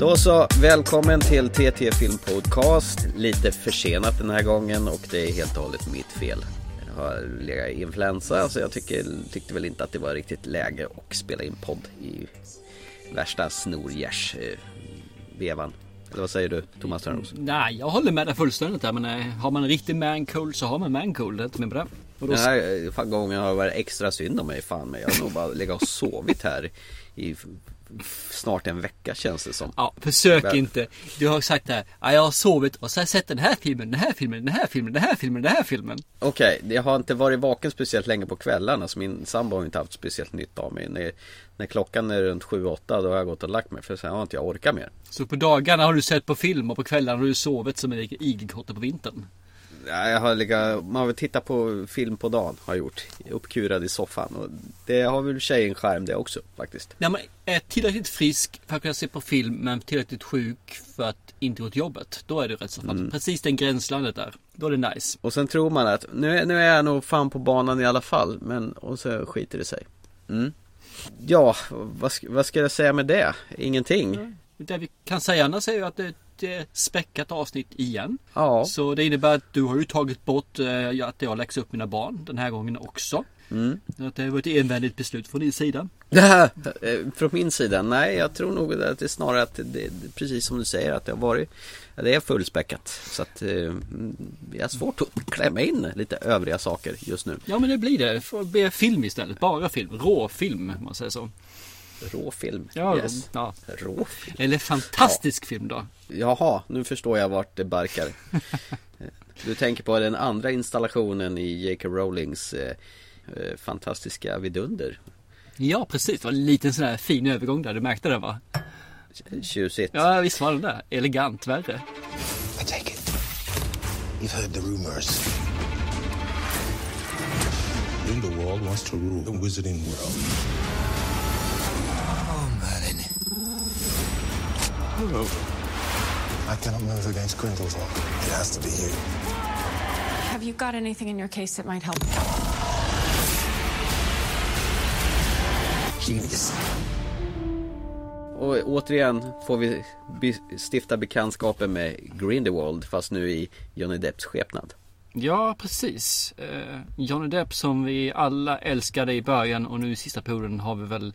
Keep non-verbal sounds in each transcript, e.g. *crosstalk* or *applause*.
Då så, välkommen till TT Film Podcast. Lite försenat den här gången och det är helt och hållet mitt fel. Jag har legat i influensa så jag tycker, tyckte väl inte att det var riktigt läge att spela in podd i värsta snorgärs-vevan. Eller vad säger du Thomas Törnros? Nej, jag håller med dig fullständigt där men eh, har man en riktig mancold så har man mancold, det är inte mer på det. Och då... Den här eh, fan gången har det varit extra synd om mig fan men jag har nog bara legat och sovit här i snart en vecka känns det som. Ja, försök Men... inte. Du har sagt det här. Ja, jag har sovit och så har jag sett den här filmen, den här filmen, den här filmen, den här filmen, den här filmen. Okej, okay, jag har inte varit vaken speciellt länge på kvällarna. Så min sambo har inte haft speciellt nytta av mig. När, när klockan är runt 7-8 då har jag gått och lagt mig. För sen har inte jag orkat mer. Så på dagarna har du sett på film och på kvällarna har du sovit som en igelkotte på vintern? Jag har legat, man har tittat på film på dagen har jag gjort. Uppkurad i soffan. Och det har väl tjej en skärm det också faktiskt. När man är tillräckligt frisk för att kunna se på film men tillräckligt sjuk för att inte gå till jobbet. Då är det rätt så. Mm. Precis den gränslandet där. Då är det nice. Och sen tror man att nu, nu är jag nog fan på banan i alla fall. Men och så skiter det sig. Mm. Ja, vad, vad ska jag säga med det? Ingenting. Mm. Det vi kan säga annars är ju att det ett späckat avsnitt igen. Ja. Så det innebär att du har ju tagit bort eh, att jag läxar upp mina barn den här gången också. Mm. Att det var ett envändigt beslut från din sida. *laughs* Eh, från min sida? Nej, jag tror nog att det är snarare att det, precis som du säger att det har varit Det är fullspäckat. Så att eh, det är svårt att klämma in lite övriga saker just nu. Ja men det blir det. Får bli film istället. Bara film. Råfilm om man säger så. Råfilm. Ja, yes. ja. Råfilm. Eller fantastisk ja. film då. Jaha, nu förstår jag vart det barkar. *laughs* du tänker på den andra installationen i J.K. Rowlings eh, eh, fantastiska vidunder. Ja, precis. Det var en liten sån här fin övergång där. Du märkte det va? Tjusigt. Ja, visst var det där. Elegant värre. I take it. You've heard the rumors. Grindelwald wants to rule the wizarding world. I cannot move against Grindelwald. It has to be you. Have you got anything in your case that might help? Genius. Och återigen får vi stifta bekantskapen med Grindelwald fast nu i Johnny Depps skepnad. Ja, precis. Eh, Johnny Depp som vi alla älskade i början och nu i sista perioden har vi väl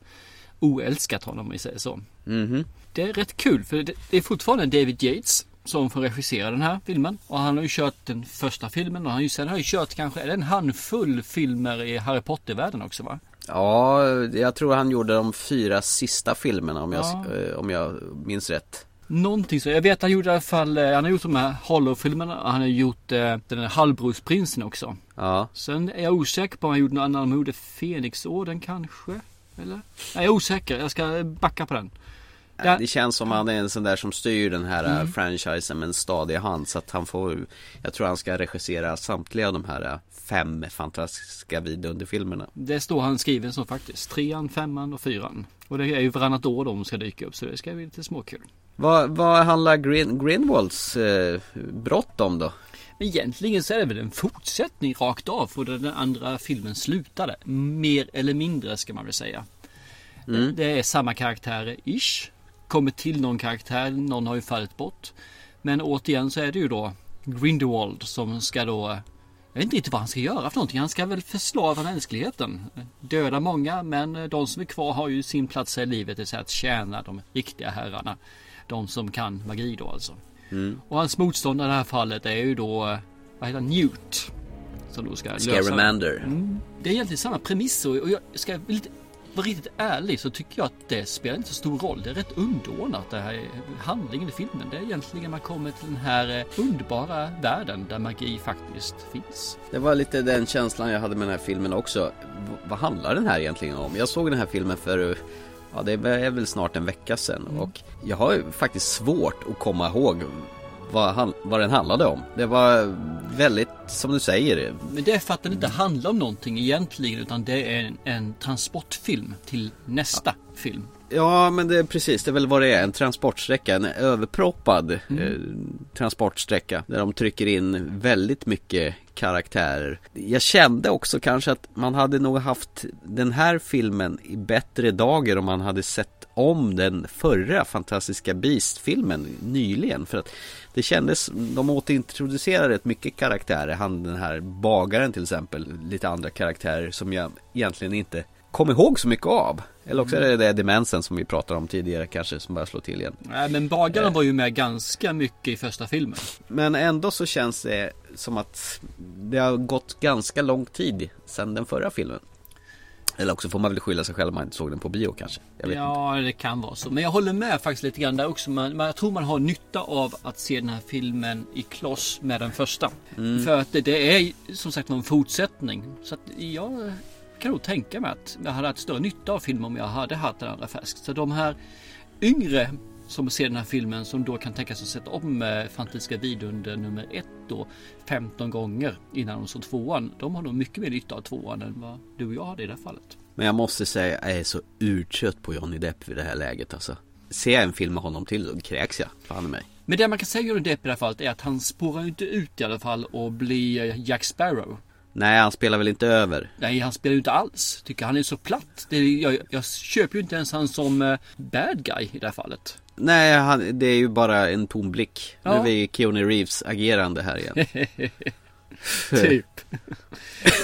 oälskat honom om vi säger så. Mm -hmm. Det är rätt kul för det, är fortfarande David Yates som får regissera den här filmen. Och han har ju kört den första filmen och han sen har ju kört kanske en handfull filmer i Harry Potter-världen också va? Ja, jag tror han gjorde de fyra sista filmerna om, ja. jag, eh, om jag minns rätt. Någonting så. Jag vet han gjorde i alla fall, eh, han har gjort de här Hollow-filmerna och han har gjort eh, den här Halvbrorsprinsen också. Ja. Sen är jag osäker på om han gjorde någon annan mode. Fenixorden kanske? Eller? Jag är osäker, jag ska backa på den. Ja. Det känns som han är en sån där som styr den här mm. franchisen med en stadig hand så att han får Jag tror han ska regissera samtliga de här fem fantastiska vidunderfilmerna Det står han skriven så faktiskt Trean, femman och fyran Och det är ju varannat år de ska dyka upp så det ska bli lite småkul Vad, vad handlar Grin, Grinwalds eh, brott om då? Egentligen så är det väl en fortsättning rakt av för där den andra filmen slutade. Mer eller mindre ska man väl säga. Mm. Det är samma karaktärer ish kommer till någon karaktär, någon har ju fallit bort. Men återigen så är det ju då Grindelwald som ska då jag vet inte riktigt vad han ska göra för någonting. Han ska väl förslava mänskligheten. Döda många men de som är kvar har ju sin plats i livet. Det vill säga att tjäna de riktiga herrarna. De som kan magi då alltså. Mm. Och hans motståndare i det här fallet är ju då vad heter han? Newt. Som då ska Scaramander. Mm. Det är egentligen samma premisser och jag ska lite vara riktigt ärlig så tycker jag att det spelar inte så stor roll. Det är rätt underordnat det här handlingen i filmen. Det är egentligen man kommer till den här eh, underbara världen där magi faktiskt finns. Det var lite den känslan jag hade med den här filmen också. V vad handlar den här egentligen om? Jag såg den här filmen för Ja det är väl snart en vecka sedan mm. och jag har faktiskt svårt att komma ihåg vad, han, vad den handlade om. Det var väldigt, som du säger. Men det är för att den inte handlar om någonting egentligen utan det är en, en transportfilm till nästa ja. film. Ja men det är precis, det är väl vad det är. En transportsträcka, en överproppad mm. eh, transportsträcka. Där de trycker in väldigt mycket karaktärer. Jag kände också kanske att man hade nog haft den här filmen i bättre dagar om man hade sett om den förra fantastiska Beast-filmen nyligen. För att det kändes, de återintroducerade rätt mycket karaktärer. Han den här bagaren till exempel, lite andra karaktärer som jag egentligen inte kom ihåg så mycket av. Eller också är det det demensen som vi pratade om tidigare kanske som börjar slå till igen. Nej men bagaren var ju med ganska mycket i första filmen. Men ändå så känns det som att det har gått ganska lång tid sedan den förra filmen. Eller också får man väl skylla sig själv om man inte såg den på bio kanske. Ja, det kan vara så. Men jag håller med faktiskt lite grann där också. Man, jag tror man har nytta av att se den här filmen i kloss med den första. För att det, det är som sagt en fortsättning. Så att jag kan nog tänka mig att jag hade haft större nytta av filmen om jag hade haft den andra färskt. Så de här yngre som ser den här filmen som då kan tänka sig att sätta om eh, Fantastiska vidunder nummer ett då 15 gånger innan de såg tvåan. De har nog mycket mer nytta av tvåan än vad du och jag hade i det här fallet. Men jag måste säga, jag är så urtrött på Johnny Depp vid det här läget alltså. Ser jag en film med honom till då kräks jag, fan i mig. Men det man kan säga om Johnny Depp i det här fallet är att han spårar inte ut i alla fall och blir eh, Jack Sparrow. Nej, han spelar väl inte över. Nej, han spelar ju inte alls. Tycker han är så platt. Det jag, jag köper ju inte ens han som eh, bad guy i det här fallet. Nej, han, det är ju bara en tom blick. Nu Ja. är vi Keanu Reeves agerande här igen. *laughs* Typ.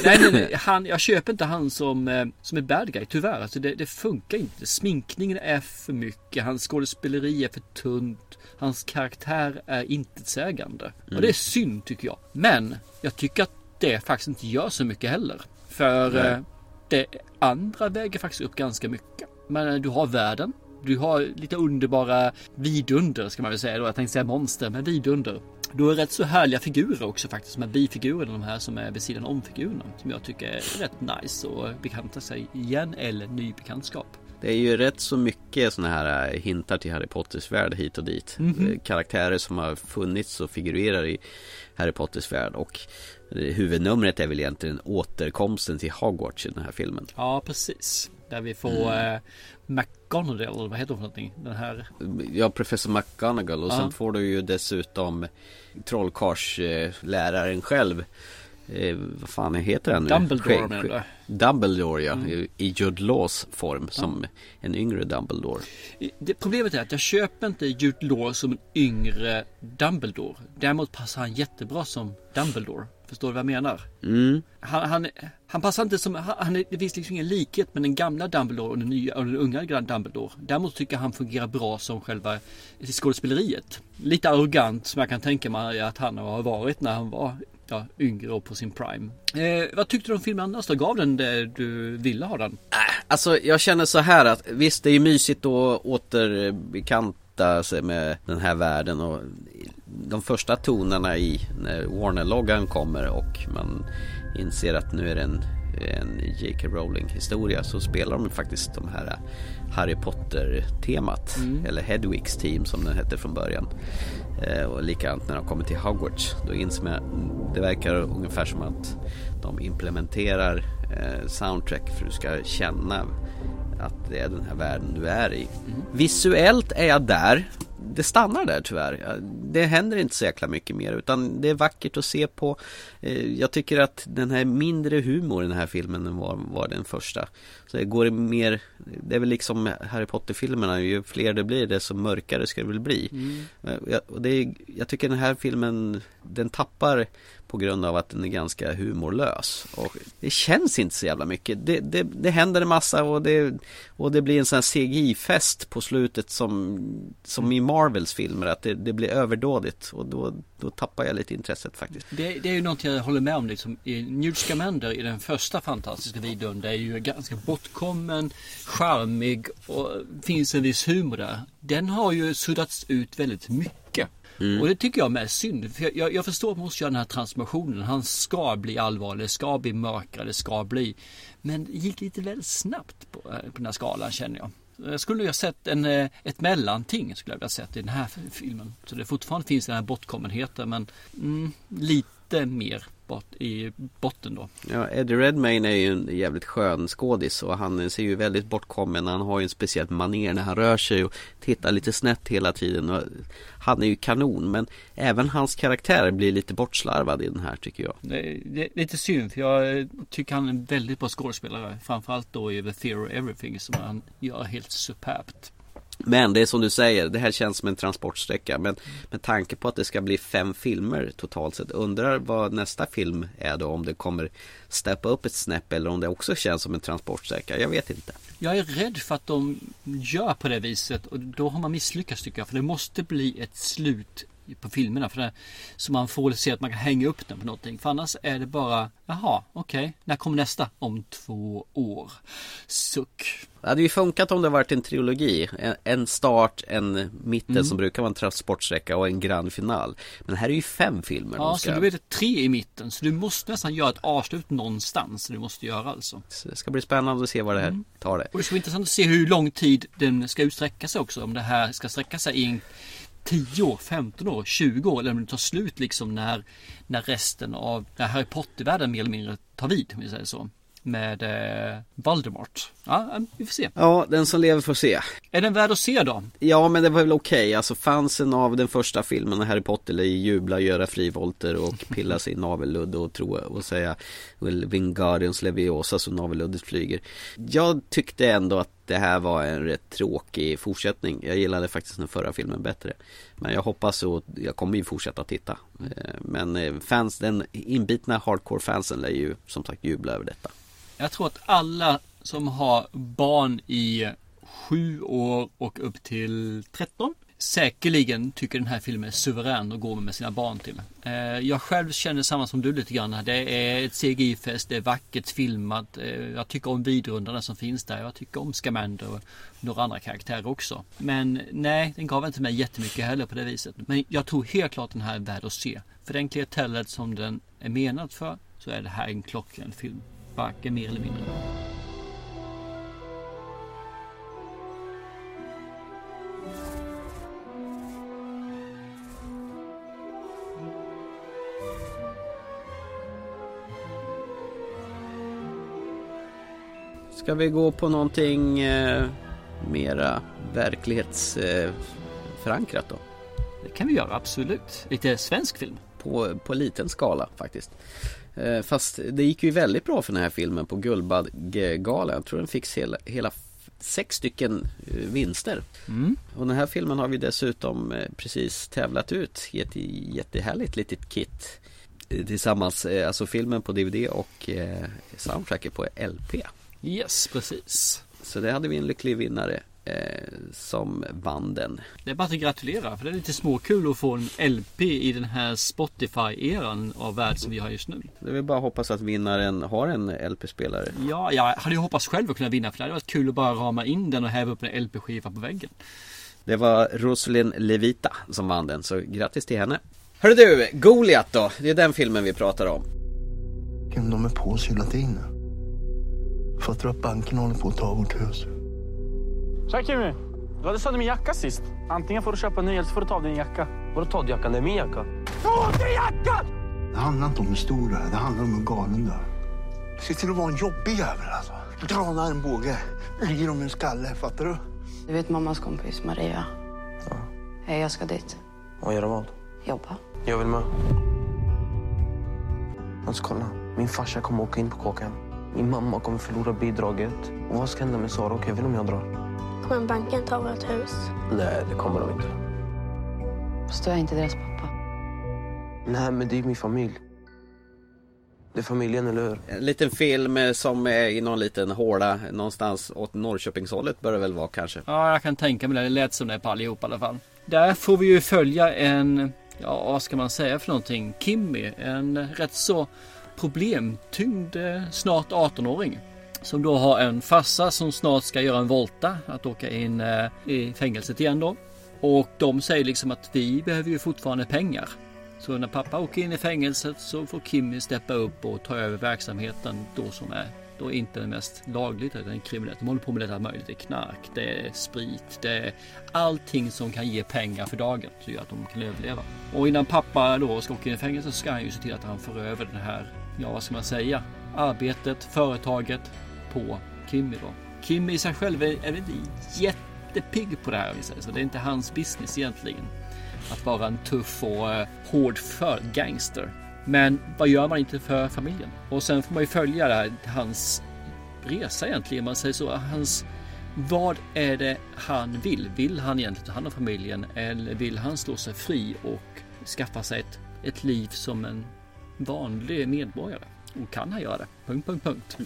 nej, nej, nej. Han, jag köper inte han som, eh, som är bad guy, tyvärr. Alltså det, det funkar inte. Sminkningen är för mycket. Hans skådespeleri är för tunt. Hans karaktär är intetsägande. Och det är synd tycker jag. Men jag tycker att det faktiskt inte gör så mycket heller. För Nej. eh, det andra väger faktiskt upp ganska mycket. Men eh, du har världen. Du har lite underbara vidunder ska man väl säga då. Jag tänkte säga monster, men vidunder. Du har rätt så härliga figurer också faktiskt. Som är bifigurer, de här som är vid sidan om figurerna. Som jag tycker är rätt nice och bekanta sig igen eller ny bekantskap. Det är ju rätt så mycket sådana här eh, hintar till Harry Potters värld hit och dit. Mhm. Eh, Karaktärer som har funnits och figurerar i Harry Potters värld. Och eh, huvudnumret är väl egentligen återkomsten till Hogwarts i den här filmen. Ja, precis. Där vi får eh, McGonagall, eller vad heter hon för någonting? Den här. Ja, professor McGonagall och Ja. sen får du ju dessutom trollkarlsläraren själv. Eh, vad fan heter han nu? Dumbledore menar du? Dumbledore ja, Mm. i, Jude Laws form som en yngre Dumbledore. Det, problemet är att jag köper inte Jude Law som en yngre Dumbledore. Däremot passar han jättebra som Dumbledore. Förstår du vad jag menar? Mm. Han, han, han passar inte som, han, det finns liksom ingen likhet med den gamla Dumbledore och den, nya, och den unga Dumbledore. Däremot tycker jag han fungerar bra som själva skådespeleriet. Lite arrogant som jag kan tänka mig att han har varit när han var ja, yngre och på sin prime. Eh, vad tyckte du om filmen annars då? Gav den det du ville ha den? Äh, alltså jag känner så här att visst det är ju mysigt att återbekanta sig med den här världen och de första tonerna i när Warner-loggan kommer och man inser att nu är det en, en J.K. Rowling historia så spelar de faktiskt de här Harry Potter-temat eller Hedwigs team som den hette från början. Eh, och likadant när de kommer till Hogwarts då inser man det verkar ungefär som att de implementerar eh, soundtrack för att du ska känna att det är den här världen du är i. Visuellt är jag där. Det stannar där tyvärr. Det händer inte så jäkla mycket mer utan det är vackert att se på. Eh, Jag tycker att den här mindre humor i den här filmen var, var den första. Så det går mer, det är väl liksom Harry Potter-filmerna, ju fler det blir desto mörkare ska det väl bli. Eh, Jag, och det jag tycker den här filmen, den tappar på grund av att den är ganska humorlös. Och det känns inte så jävla mycket. Det, det, det händer en massa och det, och det blir en sån här CGI-fest på slutet som, som i Marvels filmer. Att det, det blir överdådigt och då, då tappar jag lite intresset faktiskt. Det, det är ju något jag håller med om. Liksom. I Newt Scamander i den första fantastiska videon. Det är ju ganska bortkommen, charmig och finns en viss humor där. Den har ju suddats ut väldigt mycket. Mm. Och det tycker jag är synd. För jag, jag, förstår att man måste göra den här transformationen. Han ska bli allvarlig, ska bli mörkare, det ska bli. Men det gick lite väl snabbt på, eh, på den här skalan känner jag. Jag skulle ha sett en, eh, ett mellanting skulle jag vilja sett i den här filmen. Så det fortfarande finns den här bortkommenheten men mm, lite mer bort, i botten då. Ja, Eddie Redmayne är ju en jävligt skön skådis och han ser ju väldigt bortkommen. Han har ju en speciellt maner när han rör sig och tittar lite snett hela tiden. Och han är ju kanon men även hans karaktär blir lite bortslarvad i den här tycker jag. Det, det är lite synd för jag tycker han är en väldigt bra skådespelare. Framförallt då i The Theory of Everything som han gör helt superbt. Men det är som du säger, det här känns som en transportsträcka. Men med tanke på att det ska bli fem filmer totalt sett. Undrar vad nästa film är då. Om det kommer steppa upp ett snäpp eller om det också känns som en transportsträcka. Jag vet inte. Jag är rädd för att de gör på det viset och då har man misslyckats tycker jag. För det måste bli ett slut på filmerna. För det, så man får se att man kan hänga upp den på någonting. För annars är det bara, jaha, okej, okay, när kommer nästa? Om två år. Suck. Det hade ju funkat om det varit en trilogi. En start, en mitten mm. som brukar vara en transportsträcka och en grand final. Men här är ju fem filmer. Ja, ska... så då är det tre i mitten. Så du måste nästan göra ett avslut någonstans. Du måste göra alltså. Så det ska bli spännande att se vad det här mm. tar det. Och det ska bli intressant att se hur lång tid den ska utsträcka sig också. Om det här ska sträcka sig i en 10 år, 15 år, 20 år eller om det tar slut liksom när, när resten av när Harry Potter-världen mer eller mindre tar vid, om vi säger så. Med eh, Voldemort. Ja, vi får se. Ja, den som lever får se. Är den värd att se då? Ja, men det var väl okej. Okay. Alltså fansen av den första filmen, Harry Potter, jubla, göra frivolter och *laughs* pilla sig i navelludd och tro och säga Wingardiums Leviosa så navelluddet flyger. Jag tyckte ändå att det här var en rätt tråkig fortsättning. Jag gillade faktiskt den förra filmen bättre. Men jag hoppas och jag kommer ju fortsätta titta. Eh, men eh, fans, den inbitna hardcore fansen lär ju som sagt jubla över detta. Jag tror att alla som har barn i sju år och upp till 13 säkerligen tycker den här filmen är suverän att gå med sina barn till. Eh, jag själv känner samma som du lite grann. Det är ett CGI-fest, det är vackert filmat. Eh, jag tycker om vidrundarna som finns där. Jag tycker om Scamander och några andra karaktärer också. Men nej, den gav inte mig jättemycket heller på det viset. Men jag tror helt klart den här är värd att se. För den klientellet som den är menad för så är det här en klockren film. Varken mer eller mindre. Ska vi gå på någonting eh, mera verklighetsförankrat eh, då? Det kan vi göra, absolut. Lite svensk film. På, på liten skala faktiskt. Eh, fast det gick ju väldigt bra för den här filmen på Guldbaggegalan. Jag tror den fick hela, hela sex stycken eh, vinster. Mm. Och den här filmen har vi dessutom eh, precis tävlat ut i ett jättehärligt litet kit. Eh, tillsammans, alltså filmen på DVD och soundtracket på LP. Yes, precis. Så det hade vi en lycklig vinnare eh, som vann den. Det är bara att gratulera för det är lite småkul att få en LP i den här Spotify-eran av värld som vi har just nu. Det är väl bara att hoppas att vinnaren har en LP-spelare. Ja, jag hade ju hoppats själv att kunna vinna för det hade varit kul att bara rama in den och häva upp en LP-skiva på väggen. Det var Rosalind Levita som vann den, så grattis till henne. Hörru du, Goliat då? Det är den filmen vi pratar om. De är på oss hela tiden. Fattar du att banken håller på att ta vårt hus? Tja Kimmy! Du hade sönder min jacka sist. Antingen får du köpa en ny eller så får du ta av din jacka. Vadå ta av jackan? Det är min jacka. Ta av din jacka! Det handlar inte om hur stor du är, det handlar om hur galen du är. Se till att vara en jobbig jävel alltså. Dra en armbåge, ger dem en skalle, fattar du? Du vet mammas kompis Maria? Ja. Hej, jag ska dit. Och göra vad? Jobba. Jag vill med. Alltså kolla, min farsa kommer åka in på kåken. Min mamma kommer förlora bidraget. Och vad ska hända med Sara och Kevin om jag drar? Kommer banken ta vårt hus? Nej, det kommer de inte. Fast du är inte deras pappa. Nej, men det är min familj. Det är familjen, eller hur? En liten film som är i någon liten håla någonstans åt Norrköpingshållet bör det väl vara kanske? Ja, jag kan tänka mig det. Det lät som det på allihop i alla fall. Där får vi ju följa en, ja vad ska man säga för någonting? Kimmy, en rätt så problemtyngd eh, snart 18-åring. Som då har en farsa som snart ska göra en volta att åka in eh, i fängelset igen då. Och de säger liksom att vi behöver ju fortfarande pengar. Så när pappa åker in i fängelset så får Kimmy steppa upp och ta över verksamheten då som är då inte den mest lagligt utan kriminellt. De håller på med detta möjligt. Det är knark, det är sprit, det är allting som kan ge pengar för dagen så gör att de kan överleva. Och innan pappa då ska åka in i fängelse så ska han ju se till att han för över den här ja vad ska man säga, arbetet, företaget på Kimmy då. Kimmy i sig själv är, är inte jättepigg på det här så det är inte hans business egentligen. Att vara en tuff och uh, hård för gangster. Men vad gör man inte för familjen? Och sen får man ju följa det här, hans resa egentligen, man säger så. Hans Vad är det han vill? Vill han egentligen ta hand om familjen eller vill han slå sig fri och skaffa sig ett, ett liv som en vanlig medborgare? Och kan han göra det? Punkt, punkt, punkt.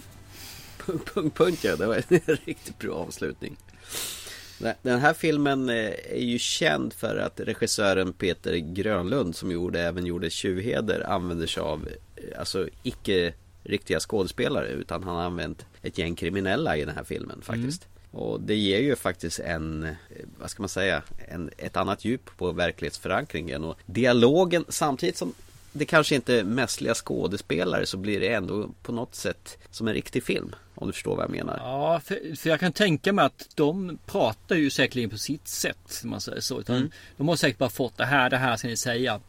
Punkt, punkt, punkt ja, det var en *laughs* riktigt bra avslutning. Den här filmen eh, är ju känd för att regissören Peter Grönlund som gjorde, även gjorde Tjuvheder använder sig av eh, alltså icke riktiga skådespelare utan han har använt ett gäng kriminella i den här filmen faktiskt. Mm. Och det ger ju faktiskt en, eh, vad ska man säga, en, ett annat djup på verklighetsförankringen och dialogen samtidigt som det kanske inte är mässliga skådespelare så blir det ändå på något sätt som en riktig film. Om du förstår vad jag menar. Ja, för, för jag kan tänka mig att de pratar ju säkerligen på sitt sätt. Om man säger så. Mm. De har säkert bara fått det här, det här ska ni säga.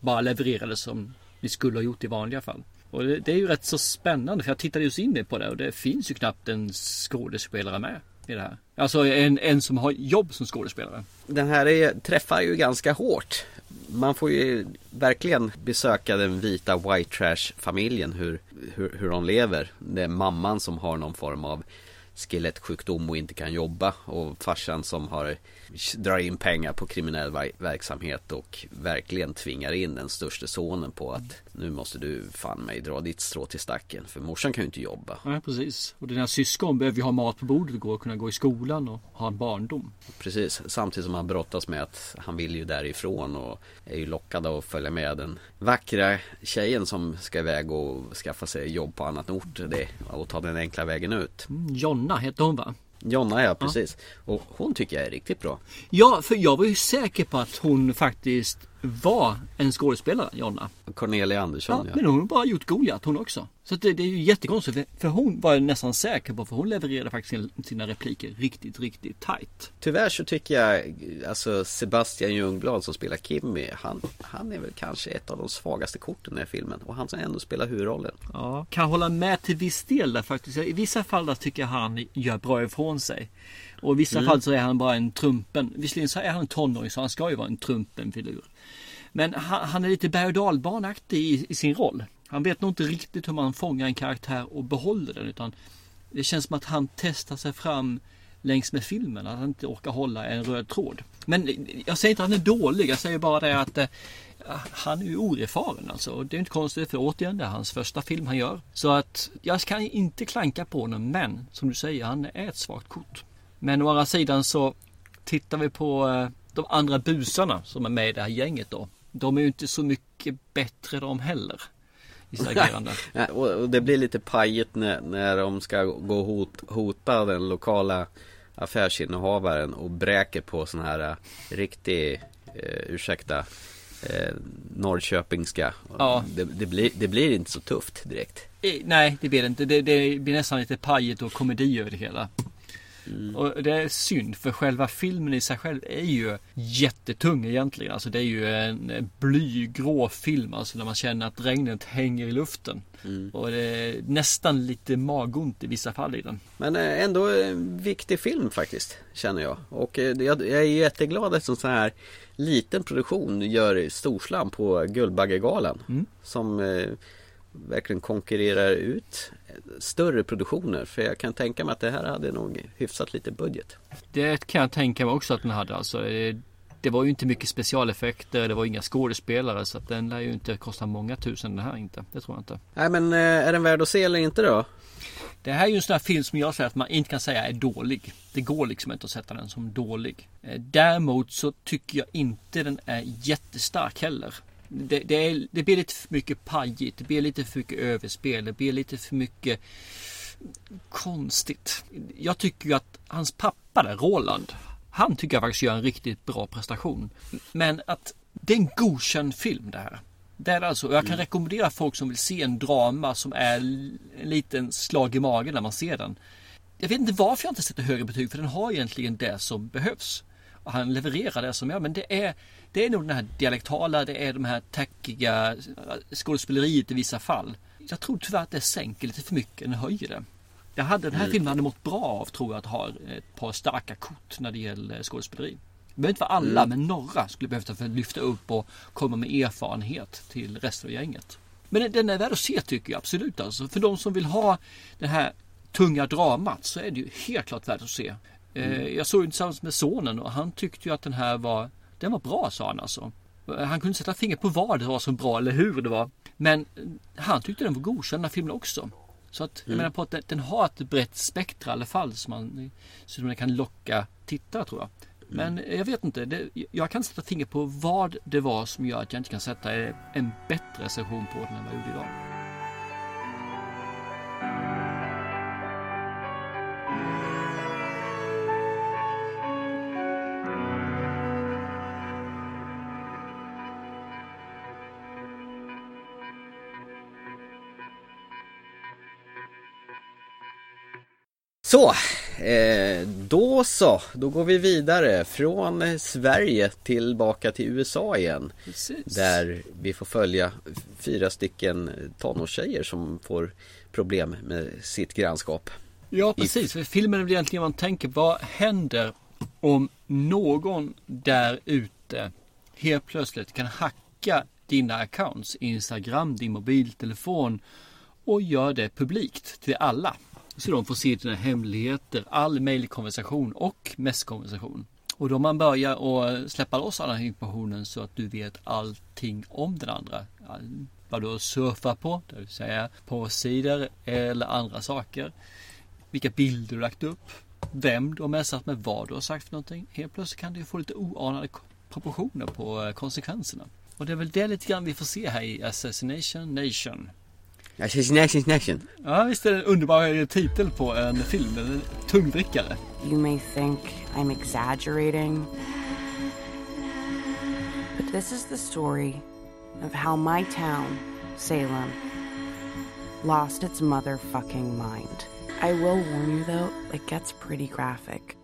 Bara leverera det som ni skulle ha gjort i vanliga fall. Och det, det är ju rätt så spännande för jag tittade just in på det och det finns ju knappt en skådespelare med i det här. Alltså en, en som har jobb som skådespelare. Den här är, träffar ju ganska hårt man får ju verkligen besöka den vita white trash familjen hur, hur, hur de lever. Det är mamman som har någon form av skelettsjukdom och inte kan jobba och farsan som har drar in pengar på kriminell verksamhet och verkligen tvingar in den största sonen på att nu måste du fan mig dra ditt strå till stacken för morsan kan ju inte jobba. Nej precis och dina syskon behöver ju ha mat på bordet och kunna gå i skolan och ha en barndom. Precis samtidigt som han brottas med att han vill ju därifrån och är ju lockad att följa med den vackra tjejen som ska iväg och skaffa sig jobb på annat ort det, och ta den enkla vägen ut. Mm, Jonna heter hon va? Jonna ja, precis. Ja. Och hon tycker jag är riktigt bra. Ja, för jag var ju säker på att hon faktiskt var en skådespelare, Jonna. Cornelia Andersson ja, ja. Men hon har bara gjort Goliat hon också. Så det, det, är ju jättekonstigt. För hon var jag nästan säker på. För hon levererade faktiskt sina repliker riktigt, riktigt tight. Tyvärr så tycker jag alltså Sebastian Ljungblad som spelar Kimmy. Han, han är väl kanske ett av de svagaste korten i den här filmen. Och han som ändå spelar huvudrollen. Ja, kan hålla med till viss del där faktiskt. I vissa fall där tycker jag han gör bra ifrån sig. Och i vissa mm. fall så är han bara en trumpen. Visserligen så är han tonåring så han ska ju vara en trumpen filur. Men han, han är lite berg och dalbanaktig i, i sin roll. Han vet nog inte riktigt hur man fångar en karaktär och behåller den utan det känns som att han testar sig fram längs med filmen. Att han inte orkar hålla en röd tråd. Men jag säger inte att han är dålig. Jag säger bara det att eh, han är ju oerfaren alltså. Och det är inte konstigt för återigen det är hans första film han gör. Så att jag kan inte klanka på honom men som du säger han är ett svagt kort. Men å andra sidan så tittar vi på eh, de andra busarna som är med i det här gänget då. De är ju inte så mycket bättre de heller. I sitt agerande. och det blir lite pajigt när, när de ska gå och hot, hota den lokala affärsinnehavaren och bräker på sån här uh, riktig, uh, ursäkta, uh, Norrköpingska. Ja. Det, det, blir, det blir inte så tufft direkt. Nej, det blir det inte. Det, det blir nästan lite pajigt och komedi över det hela. Mm. Och det är synd för själva filmen i sig själv är ju jättetung egentligen. Alltså det är ju en blygrå film alltså när man känner att regnet hänger i luften. Mm. Och det är nästan lite magont i vissa fall i den. Men eh, ändå en viktig film faktiskt känner jag. Och eh, jag är jätteglad att en sån här liten produktion gör storslam på Guldbaggegalan. Mm. Som eh, verkligen konkurrerar ut större produktioner. För jag kan tänka mig att det här hade nog hyfsat lite budget. Det kan jag tänka mig också att den hade. Alltså, eh, det var ju inte mycket specialeffekter, det var inga skådespelare så att den lär ju inte kosta många tusen den här inte. Det tror jag inte. Nej men eh, är den värd att se eller inte då? Det här är ju en sån här film som jag säger att man inte kan säga är dålig. Det går liksom inte att sätta den som dålig. Eh, däremot så tycker jag inte den är jättestark heller det, det, är, det blir lite för mycket pajigt. Det blir lite för mycket överspel. Det blir lite för mycket konstigt. Jag tycker ju att hans pappa där, Roland. Han tycker jag faktiskt gör en riktigt bra prestation. Men att det är en godkänd film det här. Det är alltså, jag kan mm. rekommendera folk som vill se en drama som är en liten slag i magen när man ser den. Jag vet inte varför jag inte sätter högre betyg för den har egentligen det som behövs. Han levererar det som jag, men det är det är nog den här dialektala, det är de här tackiga skådespeleriet i vissa fall. Jag tror tyvärr att det sänker lite för mycket än höjer det. Jag hade, den här mm. filmen hade mått bra av tror jag att ha ett par starka kort när det gäller skådespeleri. Det behöver inte vara alla mm. men några skulle behövt för att lyfta upp och komma med erfarenhet till resten av gänget. Men den är värd att se tycker jag absolut alltså. För de som vill ha den här tunga dramat så är det ju helt klart värt att se. Eh, Mm. Jag såg den tillsammans med sonen och han tyckte ju att den här var, den var bra sa han alltså. Eh, Han kunde sätta fingret på vad det var som bra eller hur det var. Men eh, han tyckte den var godkänd den filmen också. Så att jag Mm. menar på att den, den har ett brett spektra i alla fall så man så man kan locka tittare tror jag. Men Mm. jag vet inte, det, jag kan sätta fingret på vad det var som gör att jag inte kan sätta en bättre recension på den än vad jag gjorde idag. Så, eh, då så. Då går vi vidare från Sverige tillbaka till USA igen. Precis. Där vi får följa fyra stycken tonårstjejer som får problem med sitt grannskap. Ja precis, för filmen är väl egentligen man tänker vad händer om någon där ute helt plötsligt kan hacka dina accounts, Instagram, din mobiltelefon och gör det publikt till alla. Så de får se dina hemligheter, all mejlkonversation och messkonversation. Och då man börjar att släppa loss all den här informationen så att du vet allting om den andra. Vad du har surfat på, det vill säga på sidor eller andra saker. Vilka bilder du lagt upp. Vem du har messat med, vad du har sagt för någonting. Helt plötsligt kan du få lite oanade proportioner på eh, konsekvenserna. Och det är väl det lite grann vi får se här i Assassination Nation. Assassination Nation. Ja visst är det en underbar titel på en film, en tungvrickare. You may think I'm exaggerating, but this is the story of how my town, Salem, lost its motherfucking mind. I will warn you though, it gets pretty graphic.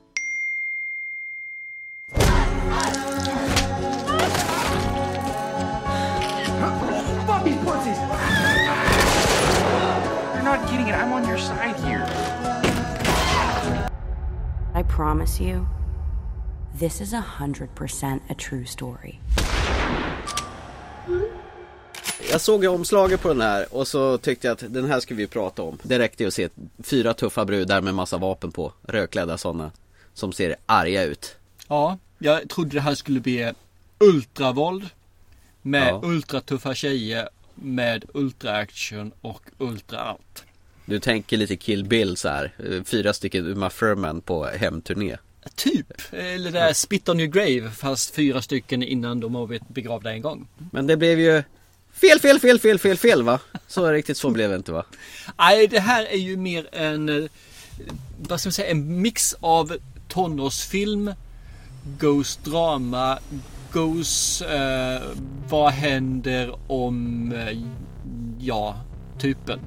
I'm on your side here. I promise you, this is a hundred percent a true story. Jag såg omslaget på den här och så tyckte jag att den här ska vi prata om. Det räckte ju att se fyra tuffa brudar med massa vapen på. Rödklädda sådana. Som ser arga ut. Ja, jag trodde det här skulle bli ultravåld. Med Ja. ultratuffa tjejer. Med ultraaction och ultra allt. Du tänker lite Kill Bill så här. Fyra stycken Uma Thurman på hemturné. Typ. Eller det där Spit on your grave fast fyra stycken innan de har blivit begravda en gång. Men det blev ju fel, fel, fel, fel, fel, fel va? Så riktigt så blev det inte va? Nej, det här är ju mer en, eh, vad ska man säga, en mix av tonårsfilm, Ghost drama, Ghost, eh, vad händer om, eh, ja, typen.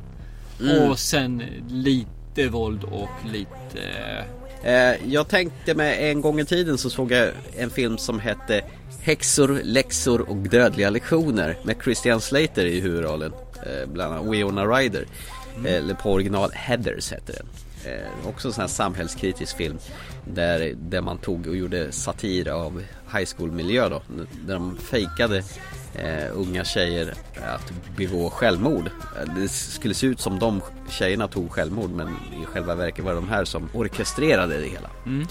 Mm. Och sen lite våld och lite, eh, jag tänkte med en gång i tiden så såg jag en film som hette Häxor, läxor och dödliga lektioner med Christian Slater i huvudrollen. Eh, bland annat Winona Ryder. Eh, eller på original Heathers hette den. Eh, också en sån här samhällskritisk film. Där, där man tog och gjorde satir av high school miljö då. Där de fejkade eh, unga tjejer att begå självmord. Eh, Det skulle se ut som de tjejerna tog självmord men i själva verket var det de här som orkestrerade det hela. Mm.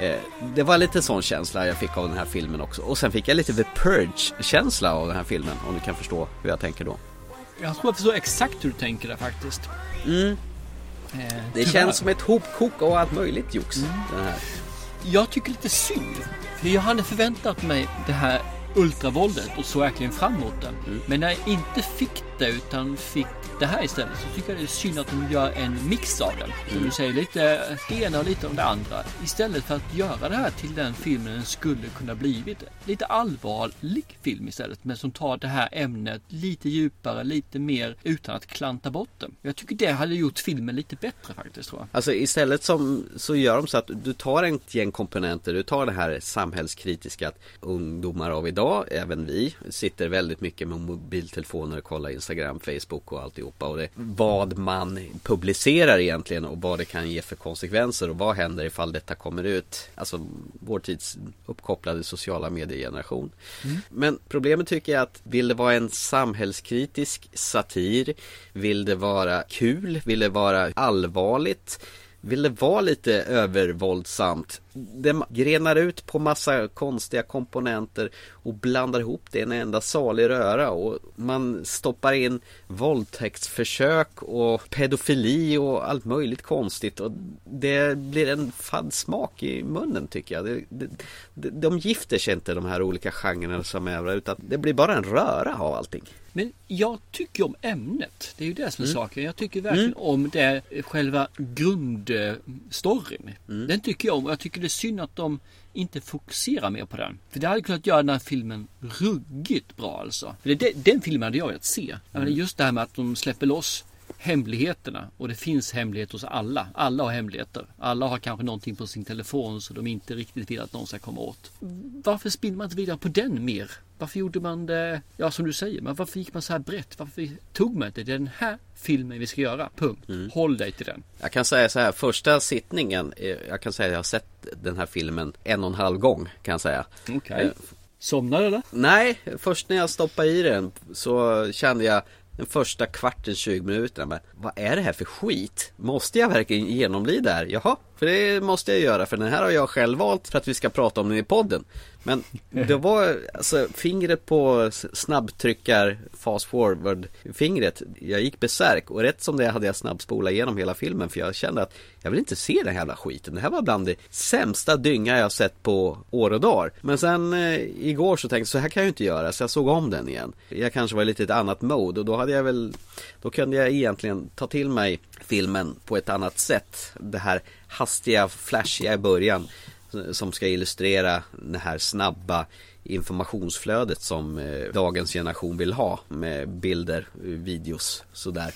Eh, det var lite sån känsla jag fick av den här filmen också. Och sen fick jag lite The Purge-känsla av den här filmen om du kan förstå hur jag tänker då. jag tror jag förstår exakt hur du tänker där faktiskt. Mm. Eh, Det känns som ett hopkok av allt möjligt jox. Den här. Jag tycker lite synd. För jag hade förväntat mig det här ultravåldet och såg verkligen fram emot det. Mm. Men när jag inte fick det utan fick det här istället så tycker jag det är synd att de gör en mix av den. Som Mm. du säger, lite det ena och lite om det andra. Istället för att göra det här till den filmen den skulle kunna blivit. Lite allvarlig film istället. Men som tar det här ämnet lite djupare, lite mer utan att klanta bort det. Jag tycker det hade gjort filmen lite bättre faktiskt tror jag. Alltså istället som, så gör de så att du tar ett gäng komponenter, du tar det här samhällskritiska att ungdomar av idag även vi, sitter väldigt mycket med mobiltelefoner och kollar Instagram, Facebook och alltihopa och det, vad man publicerar egentligen och vad det kan ge för konsekvenser och vad händer ifall detta kommer ut. Alltså vår tids uppkopplade sociala mediegeneration. Mm. Men problemet tycker jag att vill det vara en samhällskritisk satir, vill det vara kul, vill det vara allvarligt vill det vara lite övervåldsamt. Det grenar ut på massa konstiga komponenter och blandar ihop det i en enda salig röra och man stoppar in våldtäktsförsök och pedofili och allt möjligt konstigt och det blir en fadd smak i munnen tycker jag. Det, det, de gifter sig inte de här olika genrerna som är utan det blir bara en röra av allting. Men jag tycker om ämnet. Det är ju det som är mm. saken. Jag tycker verkligen mm. om det själva grundstoryn. Mm. Den tycker jag om. Jag tycker det synd att de inte fokuserar mer på den. För det hade kunnat göra den här filmen ruggigt bra alltså. För det, den filmen hade jag velat se. Mm. Just det här med att de släpper loss hemligheterna. Och det finns hemligheter hos alla. Alla har hemligheter. Alla har kanske någonting på sin telefon så de inte riktigt vill att någon ska komma åt. Varför spinner man inte vidare på den mer? Varför gjorde man det, ja som du säger, men varför gick man så här brett? Varför tog man inte den här filmen vi ska göra? Punkt. Mm. Håll dig till den. Jag kan säga så här, första sittningen, eh, jag kan säga att jag har sett den här filmen en och en halv gång kan jag säga. Okej. Okay. Eh, Somnade eller? Nej, först när jag stoppade i den så kände jag den första kvarten, 20 minuterna. Men vad är det här för skit? Måste jag verkligen genomlida det här? Jaha, för det måste jag göra. För den här har jag själv valt för att vi ska prata om den i podden. Men det var alltså fingret på snabbtryckar fast forward fingret. Jag gick besärk och rätt som det hade jag snabbspolat igenom hela filmen för jag kände att jag vill inte se den här jävla skiten. Det här var bland det sämsta dynga jag sett på år och dagar. Men sen eh, igår så tänkte jag så här kan jag ju inte göra så jag såg om den igen. Jag kanske var i lite ett annat mode och då hade jag väl Då kunde jag egentligen ta till mig filmen på ett annat sätt. Det här hastiga, flashiga i början som ska illustrera det här snabba informationsflödet som eh, dagens generation vill ha med bilder, eh, videos, sådär.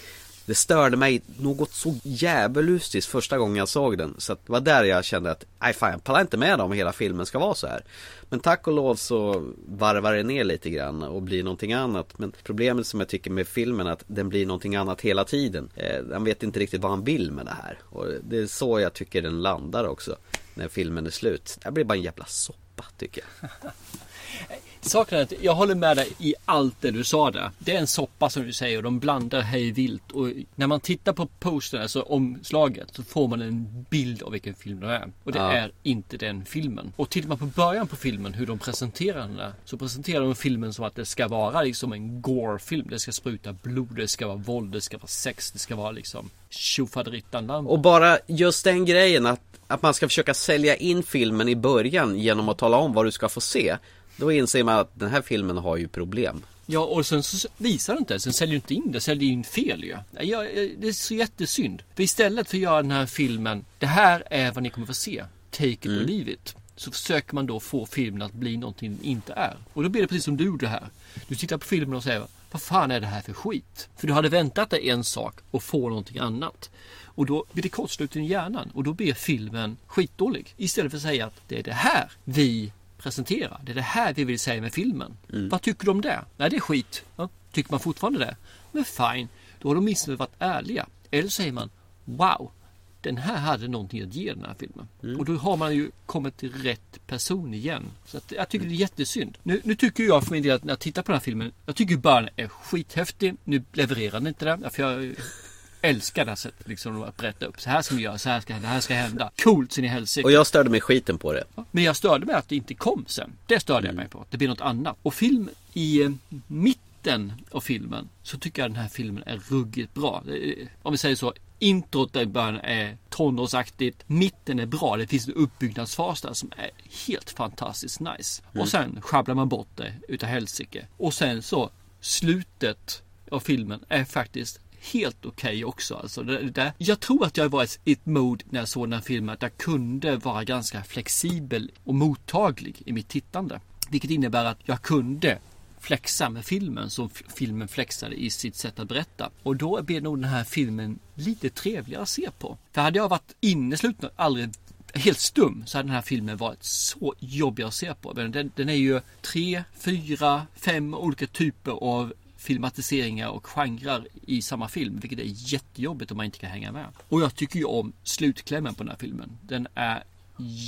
Det störde mig något så djävulustiskt första gången jag såg den. Så det var där jag kände att, nej fan jag pallar inte med om hela filmen ska vara så här. Men tack och lov så varvar det ner lite grann och blir någonting annat. Men problemet som jag tycker med filmen är att den blir någonting annat hela tiden. Eh, han vet inte riktigt vad han vill med det här. Och det är så jag tycker den landar också. När filmen är slut. Det blir bara en jävla soppa tycker jag. *laughs* Saken är att jag håller med dig i allt det du sa där. Det är en soppa som du säger och de blandar hej vilt. Och när man tittar på postern, alltså omslaget, så får man en bild av vilken film det är. Och det ja. är inte den filmen. Och tittar man på början på filmen, hur de presenterar den där. Så presenterar de filmen som att det ska vara liksom en gore-film. Det ska spruta blod, det ska vara våld, det ska vara sex, det ska vara liksom tjofaderittan Och bara just den grejen att, att man ska försöka sälja in filmen i början genom att tala om vad du ska få se. Då inser man att den här filmen har ju problem. Ja och sen så visar det inte, sen säljer inte in det, säljer in fel ju. Ja, det är så jättesynd. För istället för att göra den här filmen, det här är vad ni kommer få se. Take it mm. or leave it. Så försöker man då få filmen att bli någonting den inte är. Och då blir det precis som du gjorde här. Du tittar på filmen och säger Vad fan är det här för skit? För du hade väntat dig en sak och få någonting annat. Och då blir det kortslut i hjärnan och då blir filmen skitdålig. Istället för att säga att det är det här vi presentera. Det är det här vi vill säga med filmen. Mm. Vad tycker du om det? Nej, det är skit. Ja, tycker man fortfarande det? Men fine, då har de åtminstone varit ärliga. Eller säger man Wow, den här hade någonting att ge den här filmen. Mm. Och då har man ju kommit till rätt person igen. Så att jag tycker det är jättesynd. Nu, nu tycker jag för min del att när jag tittar på den här filmen. Jag tycker början är skithäftig. Nu levererar den inte det. För jag älskar det här sättet liksom att berätta upp. Så här ska vi göra, så här ska det här ska hända. Coolt sin i helsike. Och jag störde mig skiten på det. Men jag störde mig att det inte kom sen. Det störde mm. jag mig på. Det blir något annat. Och film i eh, mitten av filmen så tycker jag den här filmen är ruggigt bra. Om vi säger så. Introt i början är tonårsaktigt. Mitten är bra. Det finns en uppbyggnadsfas där som är helt fantastiskt nice. Mm. Och sen sjabblar man bort det utav helsike. Och sen så slutet av filmen är faktiskt helt okej okay också. Alltså det, det, jag tror att jag var i ett mode när jag såg den här filmen att jag kunde vara ganska flexibel och mottaglig i mitt tittande. Vilket innebär att jag kunde flexa med filmen som filmen flexade i sitt sätt att berätta. Och då blir nog den här filmen lite trevligare att se på. För hade jag varit innesluten och aldrig helt stum så hade den här filmen varit så jobbig att se på. Den, den är ju tre, fyra, fem olika typer av filmatiseringar och genrer i samma film. Vilket är jättejobbigt om man inte kan hänga med. Och jag tycker ju om slutklämmen på den här filmen. Den är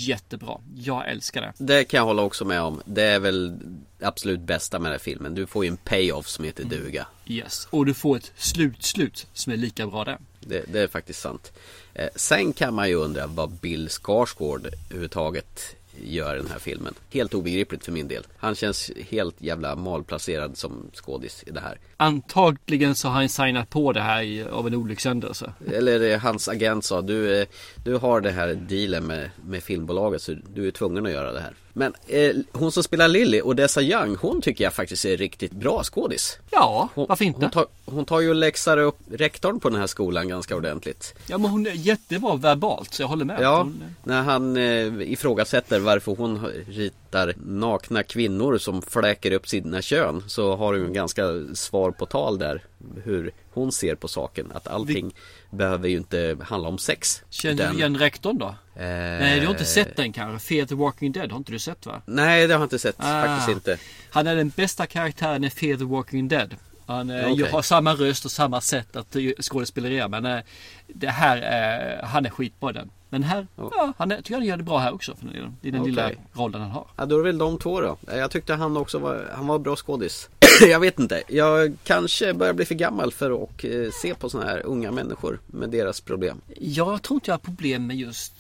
jättebra. Jag älskar det. Det kan jag hålla också med om. Det är väl absolut bästa med den här filmen. Du får ju en payoff som heter duga. Yes, och du får ett slutslut som är lika bra det. Det, det är faktiskt sant. Eh, sen kan man ju undra vad Bill Skarsgård överhuvudtaget gör den här filmen. Helt obegripligt för min del. Han känns helt jävla malplacerad som skådis i det här. Antagligen så har han signat på det här i- av en olyckshändelse. Eller eh, hans agent sa du, eh, du har det här dealen med, med filmbolaget så du är tvungen att göra det här. Men eh, hon som spelar Lily, Odessa Young, hon tycker jag faktiskt är riktigt bra skådis. Ja, Hon, varför inte? Hon tar, hon tar ju och läxar upp rektorn på den här skolan ganska ordentligt. Ja, men hon är jättebra verbalt så jag håller med. Ja, Hon, när han eh, ifrågasätter varför hon ritar nakna kvinnor som fläker upp sina kön så har hon ganska svar på tal där hur hon ser på saken. Att allting behöver ju inte handla om sex. känner Utan- du igen rektorn då? Eh, Nej, du har inte sett den kanske? Fear the Walking Dead har inte du sett va? Nej, det har jag inte sett. Ah. Faktiskt inte. Han är den bästa karaktären i Fear the Walking Dead. Han eh, Okej. har samma röst och samma sätt att eh, skådespelera. Men eh, det här är, han är skitbra den. Men här, ja, han är, tycker han gör det bra här också. För den, I den Okej. lilla rollen han har. Ja, då är det väl de två då. Jag tyckte han också var, han var bra skådis. *clears throat* jag vet inte. Jag kanske börjar bli för gammal för att eh, se på sådana här unga människor med deras problem. Jag tror inte jag har problem med just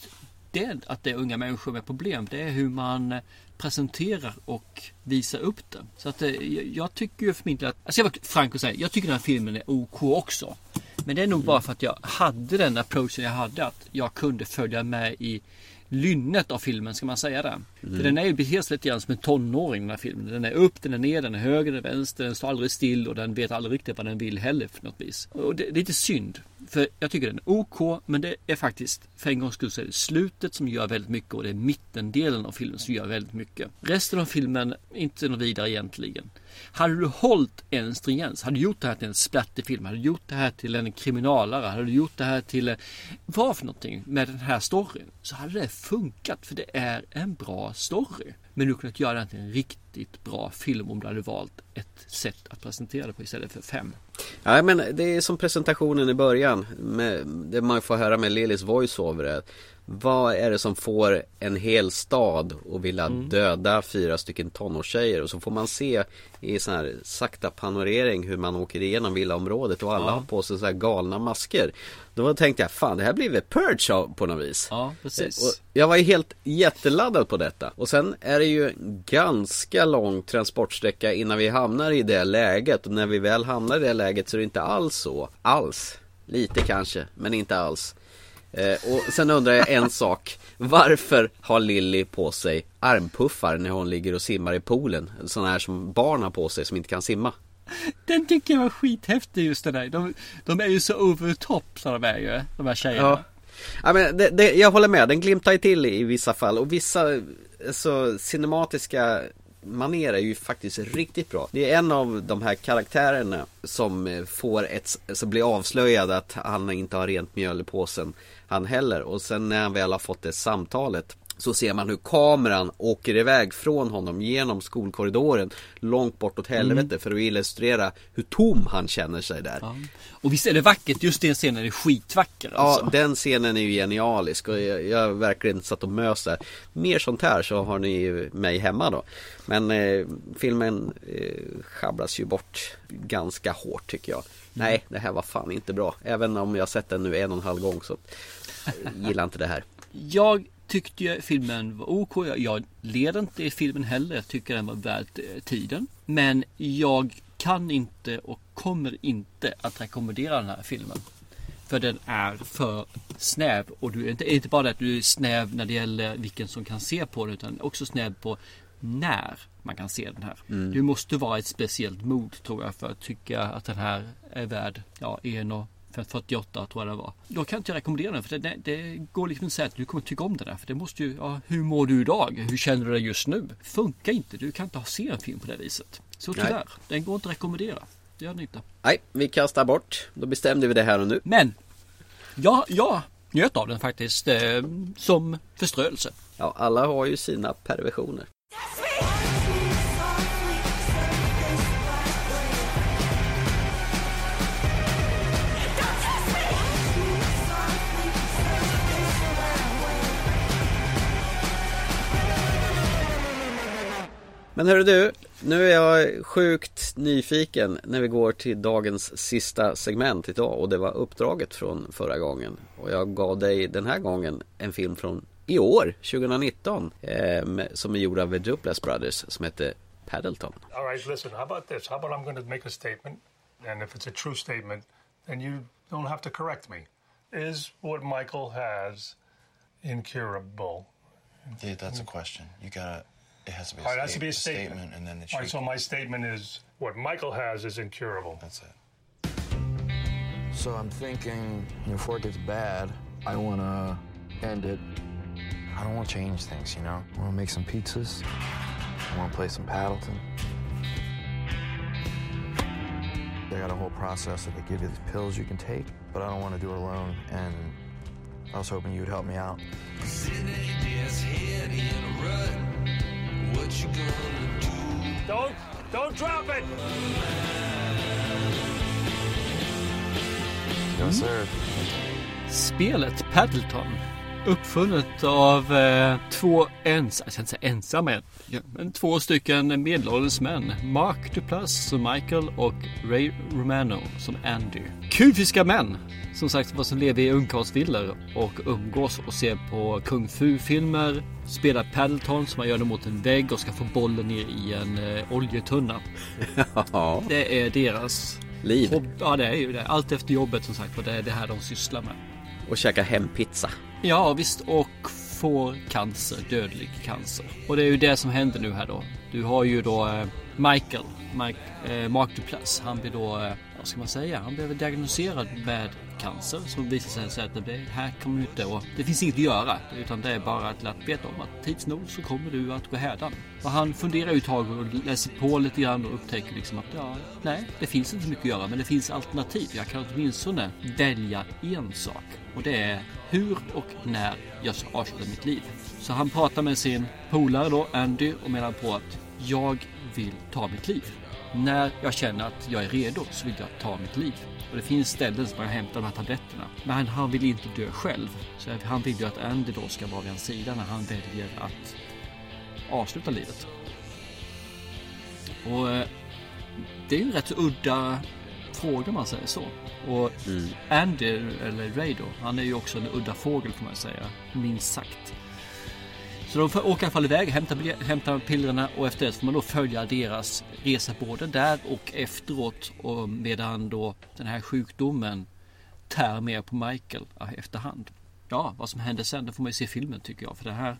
det, att det är unga människor med problem. Det är hur man eh, presenterar och visar upp det. Så att eh, jag- tycker ju för min del att, alltså jag vara frank och säga, jag tycker den här filmen är OK också. Men det är nog bara för att jag hade den approachen jag hade, att jag kunde följa med i lynnet av filmen, ska man säga det? För den är ju helt lite grann som en tonåring den här filmen. Den är upp, den är ner, den är höger, den är vänster, den står aldrig still och den vet aldrig riktigt vad den vill heller för något vis. Och det, det är lite synd. För jag tycker den är OK, men det är faktiskt för en gångs skull så är det slutet som gör väldigt mycket och det är mittendelen av filmen som gör väldigt mycket. Resten av filmen, inte något vidare egentligen. Hade du hållit en stringens, hade du gjort det här till en splatterfilm, hade du gjort det här till en kriminalare, hade du gjort det här till eh, vad för någonting med den här storyn så hade det funkat för det är en bra story. Men du hade kunnat göra den till en riktigt bra film om du hade valt ett sätt att presentera det på istället för fem. Ja men det är som presentationen i början med, Det man får höra med Lillys voiceover vad är det som får en hel stad att vilja döda fyra stycken tonårstjejer och så får man se i sån här sakta panorering hur man åker igenom villaområdet och alla Ja. har på sig så här galna masker Då tänkte jag fan det här blir väl Purge på något vis Ja, precis. och jag var ju helt jätteladdad på detta. Och sen är det ju ganska lång transportsträcka innan vi hamnar i det läget. Och när vi väl hamnar i det läget så är det inte alls så. Alls. Lite kanske, men inte alls. Eh, och sen undrar jag en sak. Varför har Lilly på sig armpuffar när hon ligger och simmar i poolen? Sådana här som barn har på sig som inte kan simma. Den tycker jag var skithäftig just den där. De, de är ju så over top så de är ju, de här tjejerna. Ja. Ja, men det, det, jag håller med, den glimtar ju till i vissa fall och vissa så cinematiska manér är ju faktiskt riktigt bra. Det är en av de här karaktärerna som eh, får ett, som blir avslöjad att han inte har rent mjöl i påsen han heller och sen när han väl har fått det samtalet så ser man hur kameran åker iväg från honom genom skolkorridoren långt bortåt helvete för att illustrera hur tom han känner sig där. Ja. Och visst är det vackert, just den scenen är skitvacker alltså. Ja, den scenen är ju genialisk och jag, jag verkligen satt och mös där. Mer sånt här så har ni mig hemma då. Men eh, filmen eh, schabblas ju bort ganska hårt tycker jag. Nej, det här var fan inte bra. Även om jag sett den nu en och en halv gång så gillar inte det här. Jag tyckte ju filmen var OK. Jag, jag led inte i filmen heller. Jag tycker den var värd eh, tiden. Men jag kan inte och kommer inte att rekommendera den här filmen. För den är för snäv. Och du är inte, inte bara det att du är snäv när det gäller vilken som kan se på den. Utan också snäv på när man kan se den här. Mm. Du måste vara ett speciellt mod tror jag för att tycka att den här är värd ja, en och 48 tror jag det var. Då kan jag inte rekommendera den för det, det, det går liksom inte att säga att du kommer tycka om den där. För det måste ju, ja, hur mår du idag? Hur känner du dig just nu? Funkar inte. Du kan inte ha se en film på det viset. Så Nej. tyvärr, den går inte att rekommendera. Det gör den inte. Nej, vi kastar bort. Då bestämde vi det här och nu. Men! Ja, ja, njöt av den faktiskt eh, som förströelse. Ja, alla har ju sina perversioner. Men hörru du, nu är jag sjukt nyfiken när vi går till dagens sista segment idag och det var uppdraget från förra gången. Och jag gav dig den här gången en film från i år, 2019, eh, som är gjord av The Duplass Brothers som heter Paddleton. All right, listen, how about this? How about I'm going to make a statement, and if it's a true statement, then you don't have to correct me. Is what Michael has incurable? Dude, that's a question. You gotta. It has to be a, All right, it has to be a a statement. and then it All should. right, so my statement is what Michael has is incurable. That's it. So I'm thinking before it gets bad, I want to end it. I don't want to change things, you know? I want to make some pizzas. I want to play some Paddleton. They got a whole process that they give you the pills you can take, but I don't want to do it alone. And I was hoping you'd help me out. Don't, don't drop it! Yes, sir. Spelet Paddleton Uppfunnet av eh, två ens, jag ska inte säga ensamma, men två stycken medelålders män. Mark Duplass som Michael och Ray Romano som Andy. Kufiska män! Som sagt vad som lever i ungkarlsvillor och umgås och ser på kung fu-filmer. Spelar Paddleton som man gör det mot en vägg och ska få bollen ner i en eh, oljetunna. *laughs* Ja, Det är deras liv. hobb- Ja det är ju det. Allt efter jobbet som sagt och det är det här de sysslar med. Och käka hempizza. Ja visst och får cancer, dödlig cancer. Och det är ju det som händer nu här då. Du har ju då eh, Michael, Mike, eh, Mark Duplass. Han blir då, eh, vad ska man säga, han blev diagnostiserad med cancer som visar sig att det här kommer inte och det finns inget att göra utan det är bara att lätt veta om att tids nog så kommer du att gå hädan. Och han funderar ju ett tag och läser på lite grann och upptäcker liksom att ja, nej, det finns inte mycket att göra men det finns alternativ. Jag kan åtminstone välja en sak och det är hur och när jag ska avsluta mitt liv. Så han pratar med sin polare då, Andy, och menar på att jag vill ta mitt liv. När jag känner att jag är redo så vill jag ta mitt liv. Och det finns ställen som man hämtar de här tabletterna. Men han vill inte dö själv. Så han vill ju att Andy då ska vara vid hans sida när han väljer att avsluta livet. Och eh, det är ju en rätt udda fråga om man säger så. Och Andy, eller Ray då, han är ju också en udda fågel får man säga. Minst sagt. Så de åka i alla fall iväg, hämta, bilje- hämta pillerna och efter det får man då följa deras resa både där och efteråt. Och medan då den här sjukdomen tär mer på Michael efterhand. Ja, vad som händer sen, det får man ju se i filmen tycker jag. För det här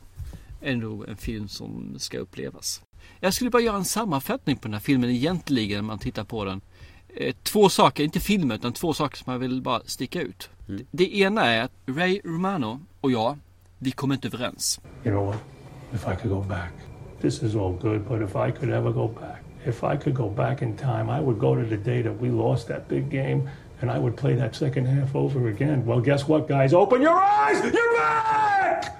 är nog en film som ska upplevas. Jag skulle bara göra en sammanfattning på den här filmen egentligen när man tittar på den. Eh, Två saker, inte filmen utan två saker som jag vill bara sticka ut. Det ena är att Ray Romano och jag, vi kommer inte överens. You know what? If I could go back, this is all good, but if I could ever go back, if I could go back in time, I would go to the day that we lost that big game and I would play that second half over again. Well, guess what, guys? Open your eyes! You're back!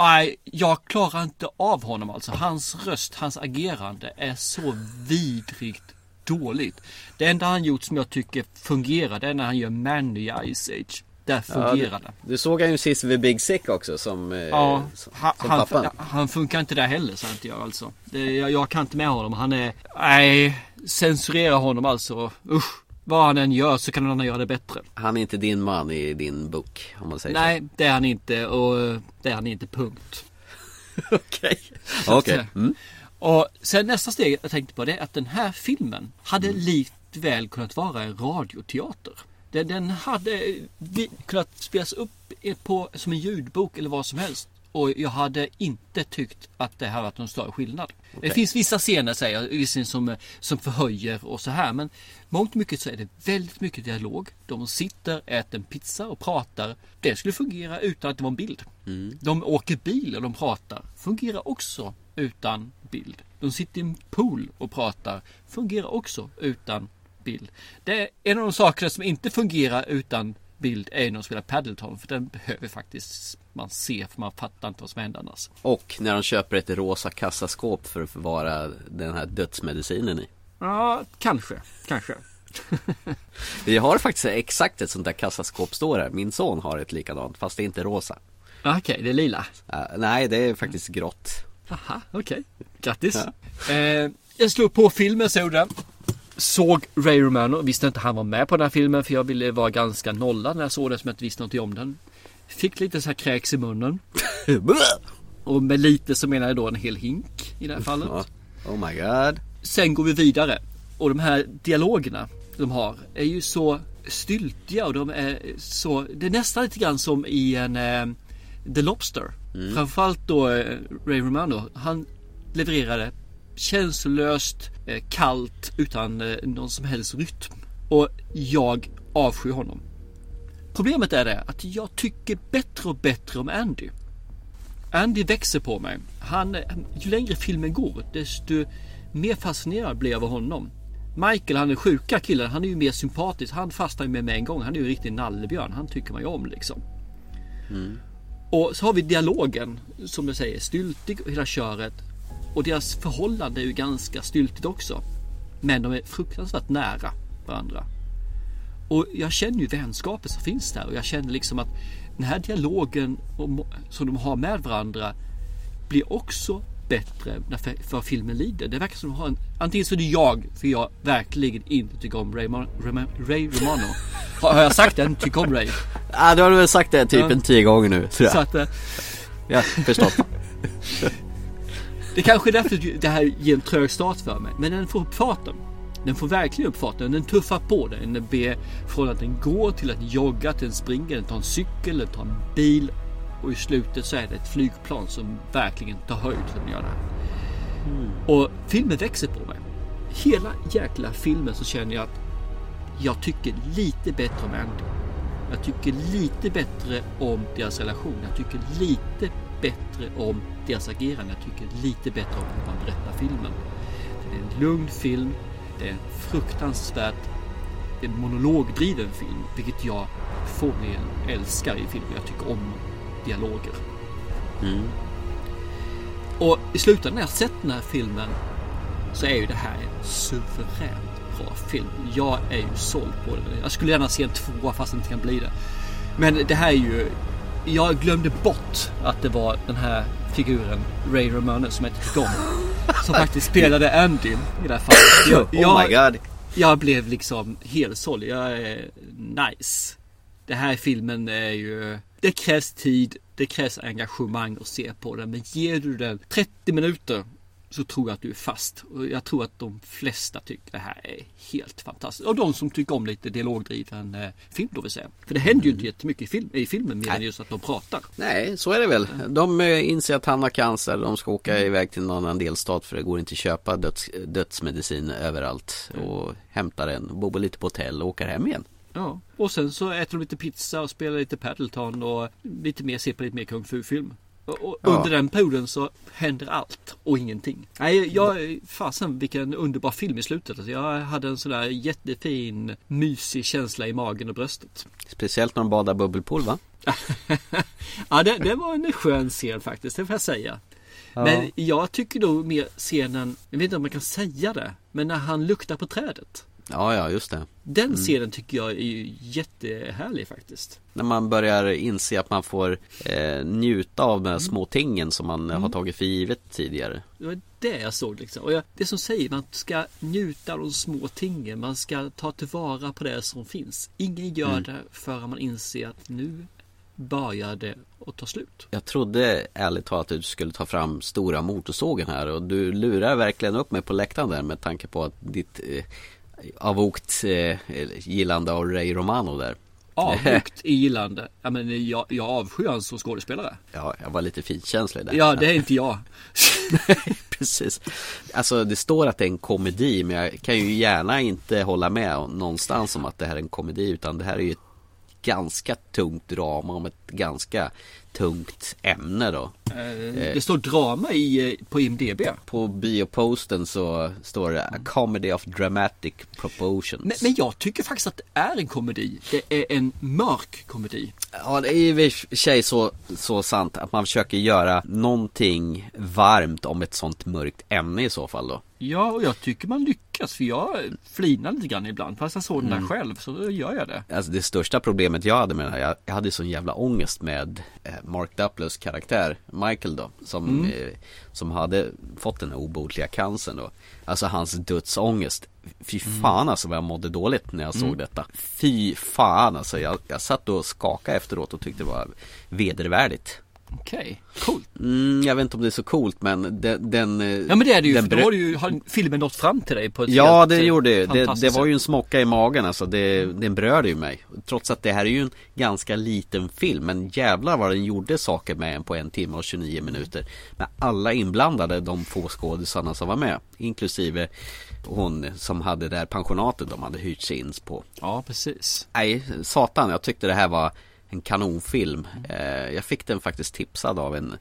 Nej, jag klarar inte av honom alltså. Hans röst, hans agerande är så vidrigt dåligt. Det enda han gjort som jag tycker fungerar, det är när han gör Man i Ice Age. Där fungerar det. Du såg han ju sist vid Big Sick också som, eh, Ja, som, han, som han, pappan. han funkar inte där heller, så inte jag alltså. Det, jag, jag kan inte med honom. Han är, nej, censurera honom alltså. Usch. Vad han än gör så kan någon annan göra det bättre. Han är inte din man i din bok om man säger Nej, det är han inte och eh, det är han inte, punkt. *laughs* Okej. Så Okej. säga. Mm. Och sen nästa steg jag tänkte på det är att den här filmen hade likväl kunnat vara en radioteater. Den, den hade kunnat spelas upp på, som en ljudbok eller vad som helst. Och jag hade inte tyckt att det här varit någon större skillnad. Det finns vissa scener säger jag, som, som förhöjer och så här. Men mångt och mycket så är det väldigt mycket dialog. De sitter, äter en pizza och pratar. Det skulle fungera utan att det var en bild. De åker bil och de pratar. Fungerar också utan bild. De sitter i en pool och pratar. Fungerar också utan bild. Det är en av de sakerna som inte fungerar utan bild är när de spelar Paddleton. För den behöver faktiskt man se för man fattar inte vad som händer annars. Och när de köper ett rosa kassaskåp för att förvara den här dödsmedicinen i. Ja, kanske, kanske. *laughs* Vi har faktiskt exakt ett sånt där kassaskåp står här. Min son har ett likadant fast det är inte rosa. Okej, okay, det är lila. Uh, nej, det är faktiskt grått. Aha, okej. Okay. Grattis. Ja. Eh, jag slog på filmen såg den. Såg Ray Romano, visste inte han var med på den här filmen för jag ville vara ganska nollad när jag såg den som jag inte visste något om den. Fick lite så här kräks i munnen. *laughs* Och med lite så menar jag då en hel hink i det här fallet. Oh my god. Sen går vi vidare. Och de här dialogerna de har är ju så styltiga och de är så Det är nästan lite grann som i en eh, The Lobster. Mm. Framförallt då eh, Ray Romano. Han levererade känslolöst, eh, kallt utan eh, någon som helst rytm. Och jag avskyr honom. Problemet är det att jag tycker bättre och bättre om Andy. Andy växer på mig. Han, ju längre filmen går desto mer fascinerad blir jag av honom. Michael, han är sjuka killen, han är ju mer sympatisk. Han fastnar ju med mig en gång. Han är ju en riktig nallebjörn. Han tycker man ju om liksom. Mm. Och så har vi dialogen som jag säger, styltig och hela köret. Och deras förhållande är ju ganska styltigt också. Men de är fruktansvärt nära varandra. Och jag känner ju vänskapet som finns där och jag känner liksom att den här dialogen som de har med varandra blir också bättre för, för filmen lider. Det verkar som att de har en... Antingen så är det jag, för jag verkligen inte tycker om Ray, Ray, Ray Romano. *laughs* Har, jag sagt det? Tycker om Ray? Ja, du har väl sagt det typ en tio gånger nu. Jag. Så att, äh, ja, förstått. *laughs* det kanske är därför det här ger en trög start för mig. Men den får upp farten. Den får verkligen upp farten. Den tuffar på den. Den ber från att den går till att jogga, till att den springer, den tar en cykel, den tar en bil och i slutet så är det ett flygplan som verkligen tar höjd för att göra det. Mm. Och filmen växer på mig. Hela jäkla filmen så känner jag att jag tycker lite bättre om Andy. Jag tycker lite bättre om deras relation. Jag tycker lite bättre om deras agerande. Jag tycker lite bättre om hur man berättar filmen. Det är en lugn film. Det är en fruktansvärt en monologdriven film, vilket jag formligen älskar i filmer. Jag tycker om dialoger. Mm. Och i slutändan när jag sett den här filmen så är ju det här en suveränt bra film. Jag är ju såld på den. Jag skulle gärna se en tvåa fast det inte kan bli det. Men det här är ju... Jag glömde bort att det var den här figuren Ray Romano som jag inte tyckte om. Som faktiskt spelade Andy i det här fallet. *laughs* Jag, oh my god. Jag blev liksom helt såld. Jag är nice. Det här filmen är ju det krävs tid, det krävs engagemang att se på den. Men ger du den 30 minuter så tror jag att du är fast. Och jag tror att de flesta tycker det här är helt fantastiskt. Och de som tycker om lite dialogdriven eh, film då vill säga. För det händer ju inte jättemycket i, film, i filmen mer än just att de pratar. Nej, så är det väl. De eh, inser att han har cancer. De ska åka mm. iväg till någon annan delstat för det går inte att köpa döds, dödsmedicin överallt. Mm. Och hämtar den, bor lite på hotell och åker hem igen. Ja, och sen så äter de lite pizza och spelar lite Paddleton och lite mer, ser på lite mer kung fu-film. Och ja. under den perioden så händer allt och ingenting. Nej, jag, fasen vilken underbar film i slutet. Alltså jag hade en sådär jättefin, mysig känsla i magen och bröstet. Speciellt när de badar bubbelpool va? *laughs* ja, det, det, var en skön scen faktiskt, det får jag säga. Ja. Men jag tycker då mer scenen, jag vet inte om man kan säga det, men när han luktar på trädet. Ja, ja, just det. Den mm. scenen tycker jag är ju jättehärlig faktiskt. När man börjar inse att man får eh, njuta av de här mm. små tingen som man mm. har tagit för givet tidigare. Det var det jag såg liksom. Och jag, det som säger, man ska njuta av de små tingen. Man ska ta tillvara på det som finns. Ingen gör mm. det förrän man inser att nu börjar det att ta slut. Jag trodde ärligt talat att du skulle ta fram stora motorsågen här och du lurar verkligen upp mig på läktaren där med tanke på att ditt eh, avokt eh, gillande av Ray Romano där. Avvokt *laughs* i gillande? Ja men jag, jag avskyr honom som skådespelare. Ja, jag var lite finkänslig där. Ja, det är inte jag. *laughs* precis. Alltså det står att det är en komedi men jag kan ju gärna inte hålla med någonstans om att det här är en komedi utan det här är ju ett ganska tungt drama om ett ganska tungt ämne då. Eh, det står drama i, eh, på IMDB. På bioposten så står det A comedy of dramatic proportions. Men, men jag tycker faktiskt att det är en komedi. Det är en mörk komedi. Ja, det är i och för sig så, så sant att man försöker göra någonting varmt om ett sånt mörkt ämne i så fall då. Ja, och jag tycker man lyckas för jag flinar lite grann ibland. Fast jag såg den där Mm. själv så gör jag det. Alltså det största problemet jag hade med det här, jag, hade sån jävla ångest med Mark Duplass karaktär, Michael då, som, Mm. eh, som hade fått den här obotliga cancern då. Alltså hans dödsångest. Fy fan alltså vad jag mådde dåligt när jag såg Mm. detta. Fy fan alltså, jag, jag satt och skakade efteråt och tyckte det var vedervärdigt. Okej, coolt. Mm, jag vet inte om det är så coolt men den, den eh, Ja men det är det ju, den för då har, du ju, har filmen nått fram till dig på ett Ja helt, det eh, gjorde det. det. var ju en smocka i magen alltså. Det, den berörde ju mig. Trots att det här är ju en ganska liten film. Men jävlar vad den gjorde saker med en på en timme och 29 minuter. Med alla inblandade, de få skådisarna som var med. Inklusive hon som hade det här pensionatet de hade hyrt sig in på. Ja precis. Nej, satan. Jag tyckte det här var en kanonfilm. Eh, jag fick den faktiskt tipsad av en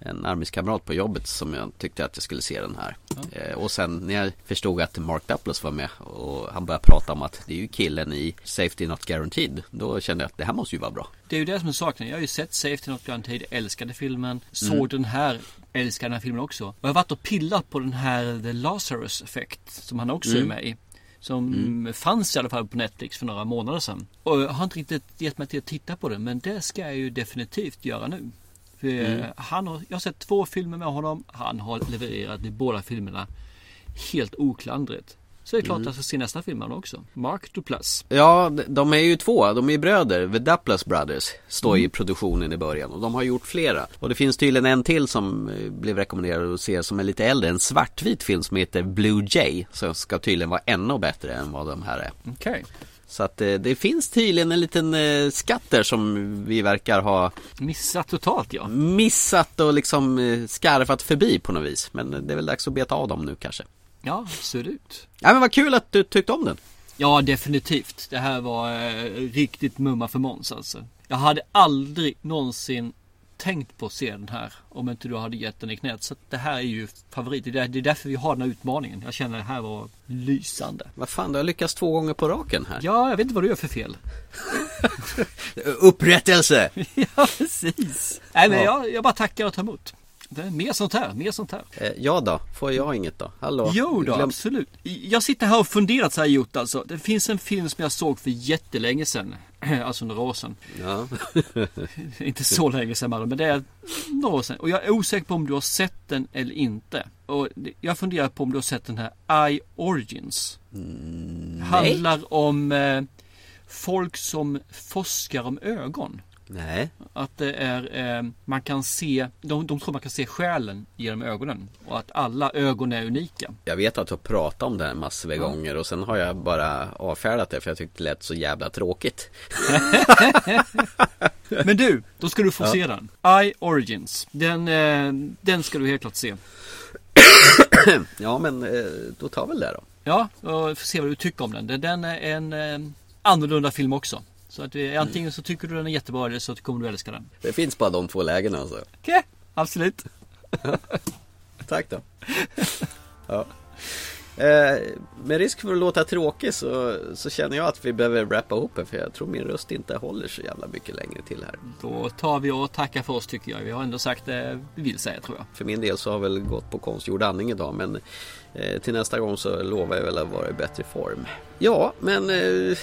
en arbetskamrat på jobbet som jag tyckte att jag skulle se den här. Eh, och sen när jag förstod att Mark Duplass var med och han började prata om att det är ju killen i Safety Not Guaranteed. Då kände jag att det här måste ju vara bra. Det är ju det som är saken. Jag har ju sett Safety Not Guaranteed, älskade filmen. Såg Mm. den här, älskade den här filmen också. Och jag har varit och pillat på den här The Lazarus Effect som han också Mm. är med i. Som Mm. fanns i alla fall på Netflix för några månader sedan. Och jag har inte riktigt gett mig till att titta på den men det ska jag ju definitivt göra nu. För Mm. eh, han har, jag har sett två filmer med honom. Han har levererat i båda filmerna helt oklandrigt. Så det är klart Mm. att ska se nästa film också. Mark Duplass. Ja, de- är ju två. De är bröder. The Duplass Brothers står Mm. i produktionen i början. Och de har gjort flera. Och det finns tydligen en till som eh, blev rekommenderad att se som är lite äldre. En svartvit film som heter Blue Jay. Som ska tydligen vara ännu bättre än vad de här är. Okej. Så att eh, det finns tydligen en liten eh, skatt där som vi verkar ha Missat totalt ja. Missat och liksom eh, skarvat förbi på något vis. Men det är väl dags att beta av dem nu kanske. Ja, ser det ut. Ja men vad kul att du tyckte om den. Ja, definitivt. Det här var eh, riktigt mumma för Måns alltså. Jag hade aldrig någonsin tänkt på att se den här om inte du hade gett den i knät. Så det här är ju favorit. Det är, där- det är därför vi har den här utmaningen. Jag känner att det här var lysande. Vad fan, du har lyckats två gånger på raken här. Ja, jag vet inte vad du gör för fel. *laughs* Upprättelse! *laughs* ja, precis. Nej, men Ja. jag, jag bara tackar och tar emot. Det är mer sånt här, mer sånt här. Eh, ja då, får jag inget då? Hallå? Jo då, Glöm- absolut. Jag sitter här och funderat så här gjort alltså. Det finns en film som jag såg för jättelänge sedan. *clears throat* Alltså några år sedan. Ja. *laughs* Inte så länge sedan Marlon, men det är några år sedan. Och jag är osäker på om du har sett den eller inte. Och jag funderar på om du har sett den här Eye Origins. Mm, Handlar om eh, folk som forskar om ögon. Nej. Att det är, eh, man kan se, de, de tror man kan se själen genom ögonen. Och att alla ögon är unika. Jag vet att du har pratat om det här massor med gånger och sen har jag bara avfärdat det för jag tyckte det lät så jävla tråkigt. *laughs* Men du, då ska du få Ja. se den. Eye Origins. Den, eh, den ska du helt klart se. *clears throat* ja men eh, då tar väl det då. Ja, och får se vad du tycker om den. Den- Den är en eh, annorlunda film också. Så att eh, antingen så tycker du den är jättebra eller så kommer du älska den. Det finns bara de två lägena alltså. Okej, absolut. *laughs* Tack då. Ja. Eh, med risk för att låta tråkig så, så känner jag att vi behöver wrappa ihop det för jag tror min röst inte håller så jävla mycket längre till här. Då tar vi och tackar för oss tycker jag. Vi har ändå sagt det vi vill säga tror jag. För min del så har väl gått på konstgjord andning idag men eh, till nästa gång så lovar jag väl att vara i bättre form. Ja, men eh,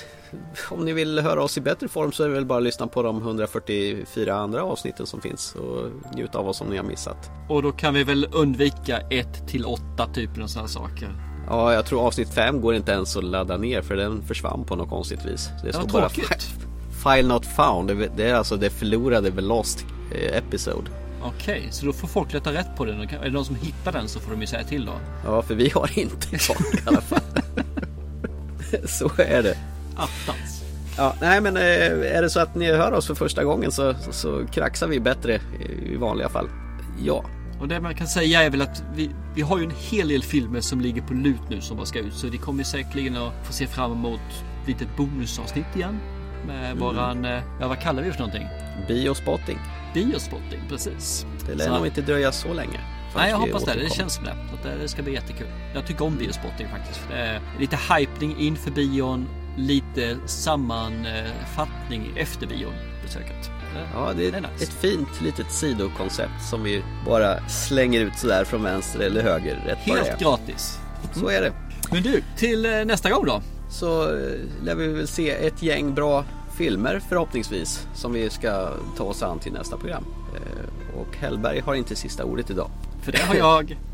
om ni vill höra oss i bättre form så är det väl bara att lyssna på de 144 andra avsnitten som finns och njuta av oss om ni har missat. Och då kan vi väl undvika 1 till 8 typen av sådana saker. Ja, jag tror avsnitt 5 går inte ens att ladda ner för den försvann på något konstigt vis. Det Det står bara tråkigt. fi- File not found. Det- är alltså det förlorade The Lost eh, Episode. Okej, så då får folk leta rätt på den. Är det någon som hittar den så får de ju säga till då. Ja, för vi har *laughs* inte kvar i alla fall. *laughs* så är det. Attans. Ja, nej men eh, är det så att ni hör oss för första gången så, så kraxar vi bättre i- vanliga fall. Ja. Och det man kan säga är väl att vi, vi har ju en hel del filmer som ligger på lut nu som bara ska ut. Så vi kommer säkerligen att få se fram emot lite bonusavsnitt igen. Med våran, eh, ja vad kallar vi det för någonting? Biospotting. Biospotting, precis. Det lär Så- nog inte dröja så länge. Nej, jag hoppas det. Det återkommer. känns som det. Så det- det ska bli jättekul. Jag tycker om biospotting faktiskt. Det är lite hypning inför bion, lite sammanfattning efter bion besöket. Ja, det är, nice. ett fint litet sidokoncept som vi bara slänger ut sådär från vänster eller höger. Rätt det Helt är. gratis. Så är det. Men du, till eh, nästa gång då? Så eh, lär vi väl se ett gäng bra filmer förhoppningsvis som vi ska ta oss an till nästa program. Eh, Och Hellberg har inte sista ordet idag. För det har jag. *laughs*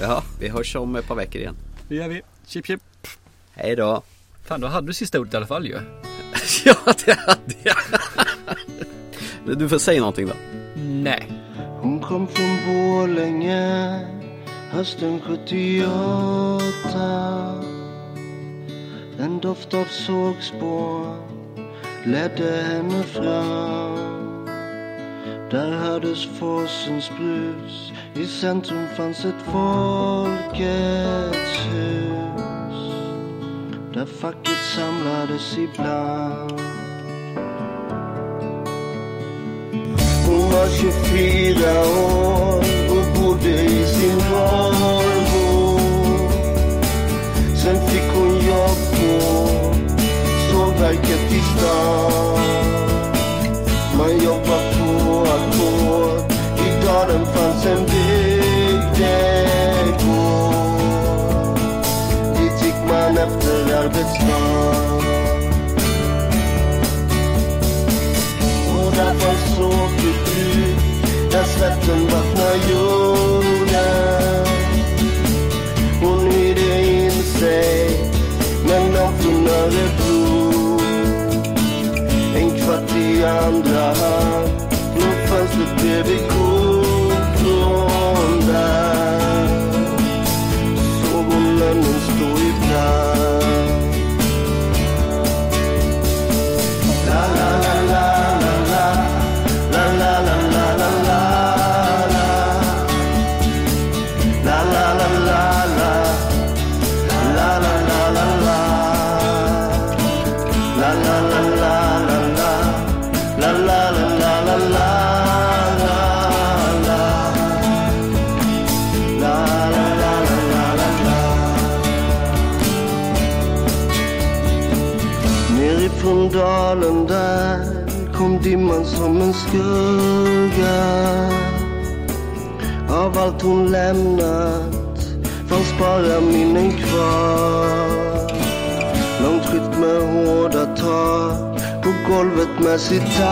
Ja, vi hörs om ett par veckor igen. Det gör vi. Chip chip. Hej då. Fan, då hade du sista ordet i alla fall ju. *laughs* ja, det hade jag. Du får säga någonting då. Nej. Hon kom från Borlänge hösten 78 En doft av sågspån ledde henne fram Där hördes forsens brus I centrum fanns ett Folkets hus där facket samlades ibland. Hon var 24 år och bodde i sin Volvo Sen fick hon jobb på sågverket i stan. Man jobbar på ackord. I dalen fanns en bil svetten vattnar jorden. Hon hyrde in sig Men de från Örebro En kvart i andra hand Från fönstret bredvid golvet med